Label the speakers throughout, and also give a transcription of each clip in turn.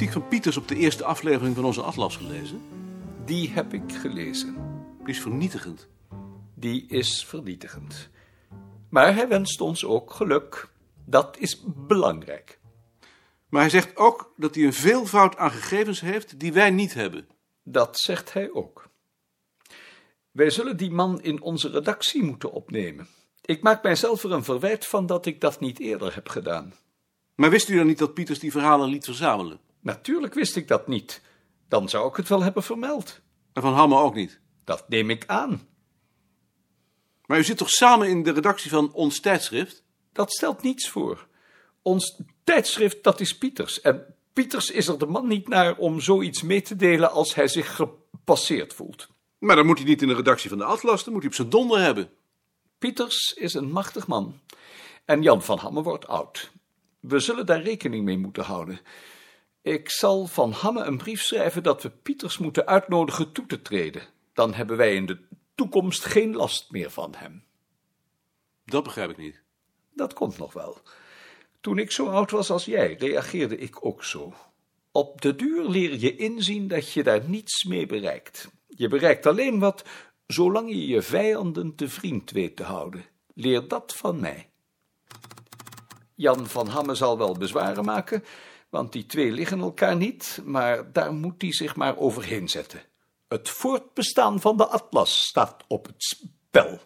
Speaker 1: Kritiek van Pieters op de eerste aflevering van onze atlas gelezen?
Speaker 2: Die heb ik gelezen.
Speaker 1: Die is vernietigend.
Speaker 2: Die is vernietigend. Maar hij wenst ons ook geluk. Dat is belangrijk.
Speaker 1: Maar hij zegt ook dat hij een veelvoud aan gegevens heeft die wij niet hebben.
Speaker 2: Dat zegt hij ook. Wij zullen die man in onze redactie moeten opnemen. Ik maak mijzelf er een verwijt van dat ik dat niet eerder heb gedaan.
Speaker 1: Maar wist u dan niet dat Pieters die verhalen liet verzamelen?
Speaker 2: Natuurlijk wist ik dat niet. Dan zou ik het wel hebben vermeld.
Speaker 1: En van Hamme ook niet?
Speaker 2: Dat neem ik aan.
Speaker 1: Maar u zit toch samen in de redactie van ons tijdschrift?
Speaker 2: Dat stelt niets voor. Ons tijdschrift, dat is Pieters. En Pieters is er de man niet naar om zoiets mee te delen als hij zich gepasseerd voelt.
Speaker 1: Maar dan moet hij niet in de redactie van de Atlas, dan moet hij op zijn donder hebben.
Speaker 2: Pieters is een machtig man. En Jan van Hamme wordt oud. We zullen daar rekening mee moeten houden. Ik zal van Hamme een brief schrijven dat we Pieters moeten uitnodigen toe te treden. Dan hebben wij in de toekomst geen last meer van hem.
Speaker 1: Dat begrijp ik niet.
Speaker 2: Dat komt nog wel. Toen ik zo oud was als jij, reageerde ik ook zo. Op de duur leer je inzien dat je daar niets mee bereikt. Je bereikt alleen wat zolang je je vijanden te vriend weet te houden. Leer dat van mij. Jan van Hamme zal wel bezwaren maken, want die twee liggen elkaar niet, maar daar moet hij zich maar overheen zetten. Het voortbestaan van de atlas staat op het spel.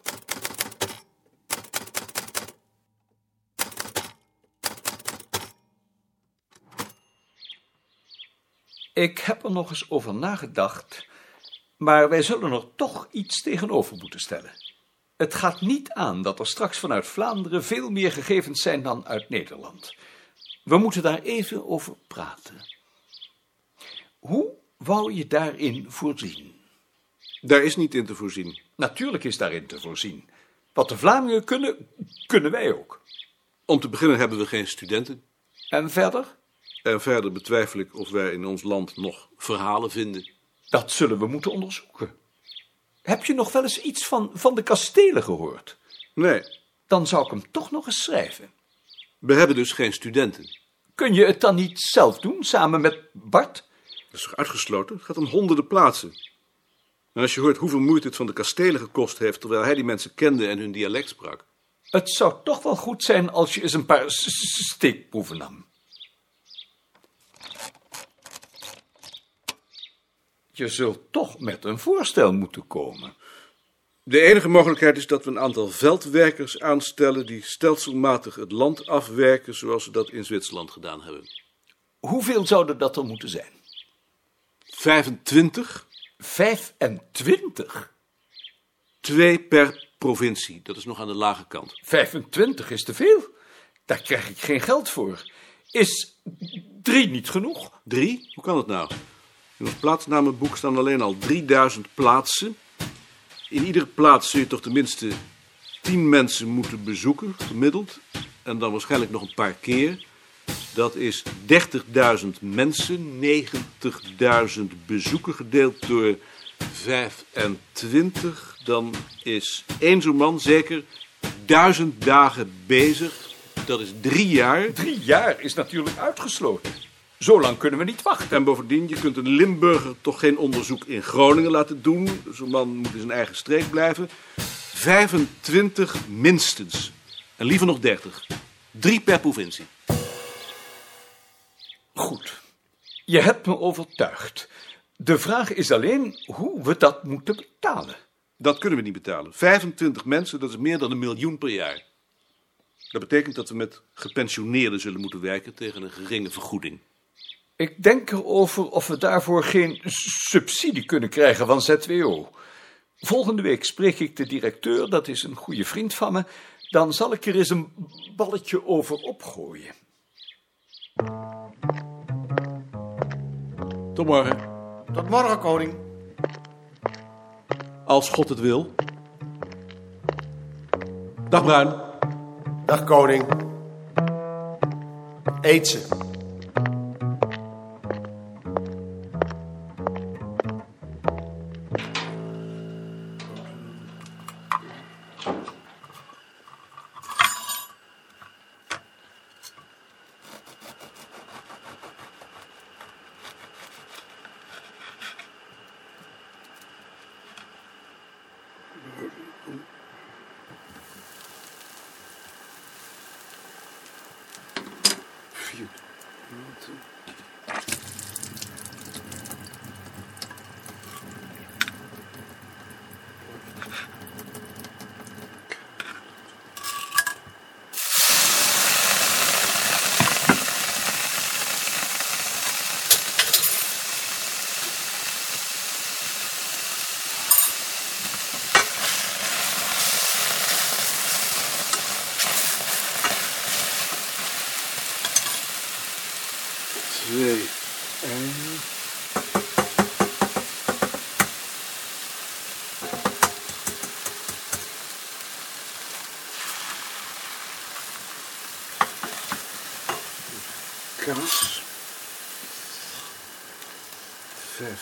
Speaker 2: Ik heb er nog eens over nagedacht, maar wij zullen er toch iets tegenover moeten stellen. Het gaat niet aan dat er straks vanuit Vlaanderen veel meer gegevens zijn dan uit Nederland. We moeten daar even over praten. Hoe wou je daarin voorzien?
Speaker 1: Daar is niet in te voorzien.
Speaker 2: Natuurlijk is daarin te voorzien. Wat de Vlamingen kunnen, kunnen wij ook.
Speaker 1: Om te beginnen hebben we geen studenten.
Speaker 2: En verder?
Speaker 1: En verder betwijfel ik of wij in ons land nog verhalen vinden.
Speaker 2: Dat zullen we moeten onderzoeken. Heb je nog wel eens iets van, van de kastelen gehoord?
Speaker 1: Nee,
Speaker 2: Dan zou ik hem toch nog eens schrijven.
Speaker 1: We hebben dus geen studenten.
Speaker 2: Kun je het dan niet zelf doen, samen met Bart?
Speaker 1: Dat is toch uitgesloten? Het gaat om honderden plaatsen. En als je hoort hoeveel moeite het van de kastelen gekost heeft... terwijl hij die mensen kende en hun dialect sprak...
Speaker 2: Het zou toch wel goed zijn als je eens een paar steekproeven nam. Je zult toch met een voorstel moeten komen.
Speaker 1: De enige mogelijkheid is dat we een aantal veldwerkers aanstellen... die stelselmatig het land afwerken... zoals ze dat in Zwitserland gedaan hebben.
Speaker 2: Hoeveel zouden dat er moeten zijn?
Speaker 1: 25,
Speaker 2: 25?
Speaker 1: twee per provincie. Dat is nog aan de lage kant.
Speaker 2: 25 is te veel. Daar krijg ik geen geld voor. Is drie niet genoeg?
Speaker 1: Drie? Hoe kan dat nou? In ons plaatsnamenboek staan alleen al 3000 plaatsen. In iedere plaats zul je toch tenminste 10 mensen moeten bezoeken, gemiddeld. En dan waarschijnlijk nog een paar keer. Dat is 30.000 mensen, 90.000 bezoeken gedeeld door 25. Dan is één zo'n man zeker 1000 dagen bezig. Dat is drie jaar.
Speaker 2: Drie jaar is natuurlijk uitgesloten. Zo lang kunnen we niet wachten.
Speaker 1: En bovendien, je kunt een Limburger toch geen onderzoek in Groningen laten doen. Zo'n man moet in zijn eigen streek blijven. 25 minstens. En liever nog 30. Drie per provincie.
Speaker 2: Goed. Je hebt me overtuigd. De vraag is alleen hoe we dat moeten betalen.
Speaker 1: Dat kunnen we niet betalen. 25 mensen, dat is meer dan een miljoen per jaar. Dat betekent dat we met gepensioneerden zullen moeten werken tegen een geringe vergoeding.
Speaker 2: Ik denk erover of we daarvoor geen subsidie kunnen krijgen van ZWO. Volgende week spreek ik de directeur, dat is een goede vriend van me. Dan zal ik er eens een balletje over opgooien.
Speaker 1: Tot morgen.
Speaker 3: Tot morgen, koning.
Speaker 1: Als God het wil. Dag Bruin.
Speaker 3: Dag, koning. Eet ze.
Speaker 1: 2, 1. Kaas.
Speaker 4: 15.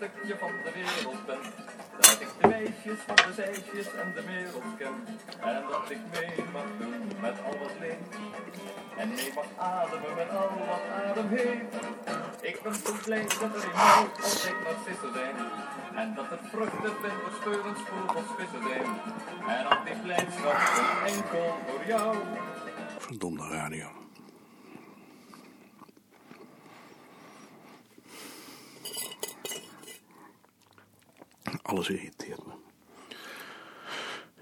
Speaker 4: Stukje van de wereld ben. Dat ik de meisjes van de zeisjes en de wereld ken. En dat ik mee mag doen met al wat leeft. En mee mag ademen met al wat adem heeft. Ik ben zo blij dat er in mij altijd narcissen zijn. En dat het vruchten vlinders, speurens, vogels, vissen zijn. En al die blijdschap enkel door jou.
Speaker 1: Verdomde radio. Alles irriteert me.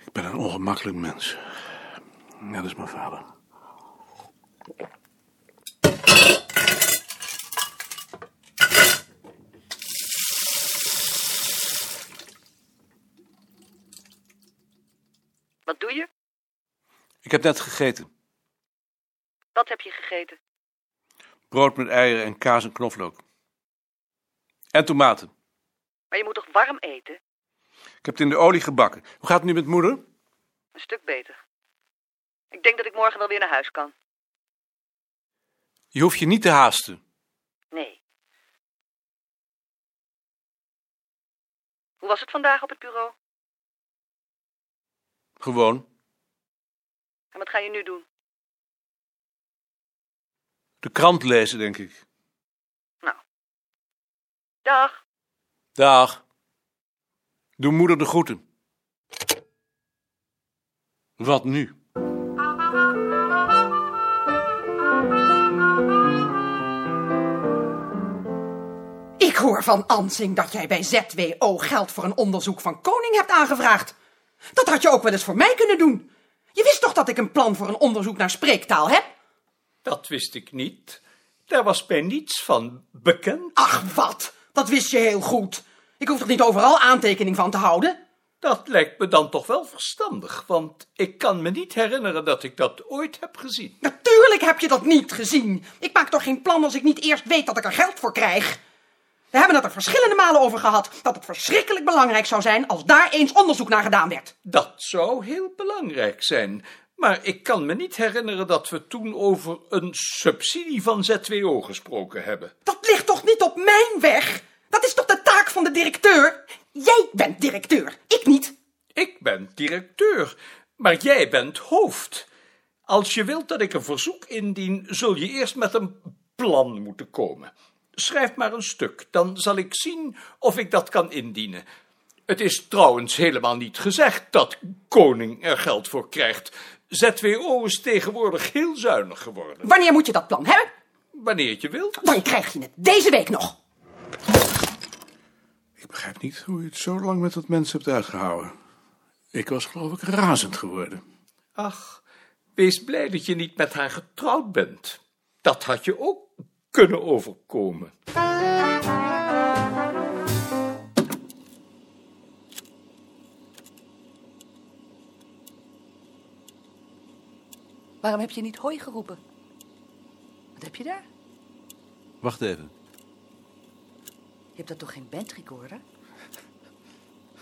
Speaker 1: Ik ben een ongemakkelijk mens. Net als mijn vader.
Speaker 5: Wat doe je?
Speaker 1: Ik heb net gegeten.
Speaker 5: Wat heb je gegeten?
Speaker 1: Brood met eieren en kaas en knoflook. En tomaten.
Speaker 5: Maar je moet toch warm eten?
Speaker 1: Ik heb het in de olie gebakken. Hoe gaat het nu met moeder?
Speaker 5: Een stuk beter. Ik denk dat ik morgen wel weer naar huis kan.
Speaker 1: Je hoeft je niet te haasten.
Speaker 5: Nee. Hoe was het vandaag op het bureau?
Speaker 1: Gewoon.
Speaker 5: En wat ga je nu doen?
Speaker 1: De krant lezen, denk ik.
Speaker 5: Nou. Dag.
Speaker 1: Dag. Doe moeder de groeten. Wat nu?
Speaker 6: Ik hoor van Ansing dat jij bij ZWO geld voor een onderzoek van Koning hebt aangevraagd. Dat had je ook wel eens voor mij kunnen doen. Je wist toch dat ik een plan voor een onderzoek naar spreektaal heb?
Speaker 2: Dat wist ik niet. Daar was mij niets van bekend.
Speaker 6: Ach, wat? Dat wist je heel goed. Ik hoef toch niet overal aantekening van te houden?
Speaker 2: Dat lijkt me dan toch wel verstandig, want ik kan me niet herinneren dat ik dat ooit heb gezien.
Speaker 6: Natuurlijk heb je dat niet gezien. Ik maak toch geen plan als ik niet eerst weet dat ik er geld voor krijg. We hebben het er verschillende malen over gehad dat het verschrikkelijk belangrijk zou zijn als daar eens onderzoek naar gedaan werd.
Speaker 2: Dat zou heel belangrijk zijn, maar ik kan me niet herinneren dat we toen over een subsidie van ZWO gesproken hebben.
Speaker 6: Dat ligt toch niet op mijn weg? Dat is toch de taak van de directeur? Jij bent directeur, ik niet.
Speaker 2: Ik ben directeur, maar jij bent hoofd. Als je wilt dat ik een verzoek indien, zul je eerst met een plan moeten komen. schrijf maar een stuk. Dan zal ik zien of ik dat kan indienen. Het is trouwens helemaal niet gezegd dat koning er geld voor krijgt. ZWO is tegenwoordig heel zuinig geworden.
Speaker 6: Wanneer moet je dat plan hebben?
Speaker 2: Wanneer je wilt.
Speaker 6: Dan krijg je het deze week nog.
Speaker 1: Ik begrijp niet hoe je het zo lang met dat mens hebt uitgehouden. Ik was geloof ik razend geworden.
Speaker 2: Ach, wees blij dat je niet met haar getrouwd bent. Dat had je ook kunnen overkomen.
Speaker 7: Waarom heb je niet hooi geroepen? Wat heb je daar?
Speaker 1: Wacht even.
Speaker 7: Je hebt dat toch geen bandrecorder?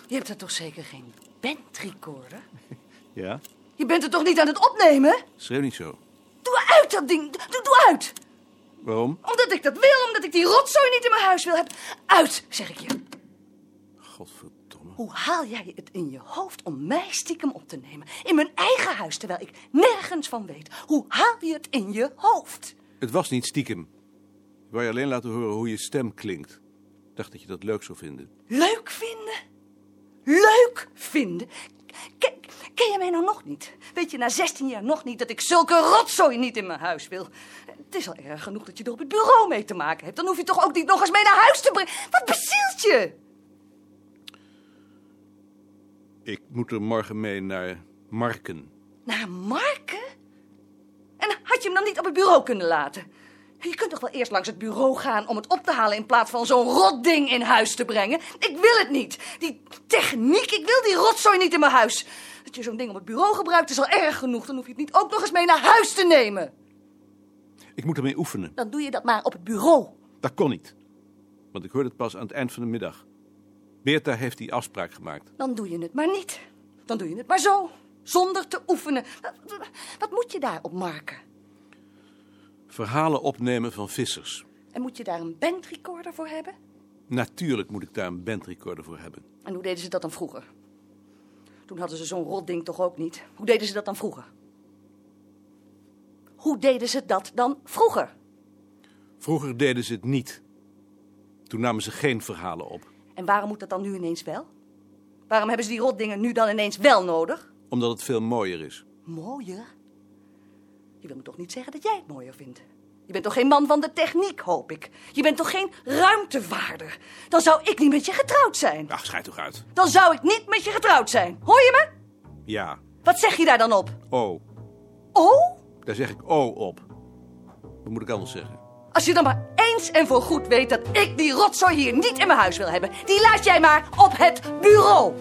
Speaker 7: Je hebt dat toch zeker geen bandrecorder?
Speaker 1: Ja?
Speaker 7: Je bent er toch niet aan het opnemen?
Speaker 1: Schreeuw niet zo.
Speaker 7: Doe uit dat ding. Doe, doe uit.
Speaker 1: Waarom?
Speaker 7: Omdat ik dat wil, omdat ik die rotzooi niet in mijn huis wil hebben. Uit, zeg ik je.
Speaker 1: Godverdomme.
Speaker 7: Hoe haal jij het in je hoofd om mij stiekem op te nemen? In mijn eigen huis, terwijl ik nergens van weet. Hoe haal je het in je hoofd?
Speaker 1: Het was niet stiekem. Ik wou je alleen laten horen hoe je stem klinkt. Dacht dat je dat leuk zou vinden.
Speaker 7: Leuk vinden? Leuk vinden? Ken, ken je mij nou nog niet? Weet je na 16 jaar nog niet dat ik zulke rotzooi niet in mijn huis wil? Het is al erg genoeg dat je er op het bureau mee te maken hebt. Dan hoef je toch ook niet nog eens mee naar huis te brengen? Wat bezielt je?
Speaker 1: Ik moet er morgen mee naar Marken.
Speaker 7: Naar Marken? En had je hem dan niet op het bureau kunnen laten? Je kunt toch wel eerst langs het bureau gaan om het op te halen in plaats van zo'n rotding in huis te brengen? Ik wil het niet. Die techniek, ik wil die rotzooi niet in mijn huis. Dat je zo'n ding op het bureau gebruikt is al erg genoeg. Dan hoef je het niet ook nog eens mee naar huis te nemen.
Speaker 1: Ik moet ermee oefenen.
Speaker 7: Dan doe je dat maar op het bureau.
Speaker 1: Dat kon niet. Want ik hoorde het pas aan het eind van de middag. Beerta heeft die afspraak gemaakt.
Speaker 7: Dan doe je het maar niet. Dan doe je het maar zo. Zonder te oefenen. Wat, wat moet je daar op marken?
Speaker 1: Verhalen opnemen van vissers.
Speaker 7: En moet je daar een bandrecorder voor hebben?
Speaker 1: Natuurlijk moet ik daar een bandrecorder voor hebben.
Speaker 7: En hoe deden ze dat dan vroeger? Toen hadden ze zo'n rotding toch ook niet. Hoe deden ze dat dan vroeger? Hoe deden ze dat dan vroeger?
Speaker 1: Vroeger deden ze het niet. Toen namen ze geen verhalen op.
Speaker 7: En waarom moet dat dan nu ineens wel? Waarom hebben ze die rotdingen nu dan ineens wel nodig?
Speaker 1: Omdat het veel mooier is.
Speaker 7: Mooier? Je wil me toch niet zeggen dat jij het mooier vindt? Je bent toch geen man van de techniek, hoop ik? Je bent toch geen ruimtevaarder? Dan zou ik niet met je getrouwd zijn.
Speaker 1: Ach, schijt toch uit.
Speaker 7: Dan zou ik niet met je getrouwd zijn. Hoor je me?
Speaker 1: Ja.
Speaker 7: Wat zeg je daar dan op?
Speaker 1: Oh.
Speaker 7: Oh?
Speaker 1: Daar zeg ik oh op. Wat moet ik anders zeggen?
Speaker 7: Als je dan maar eens en voor goed weet dat ik die rotzooi hier niet in mijn huis wil hebben, die laat jij maar op het bureau.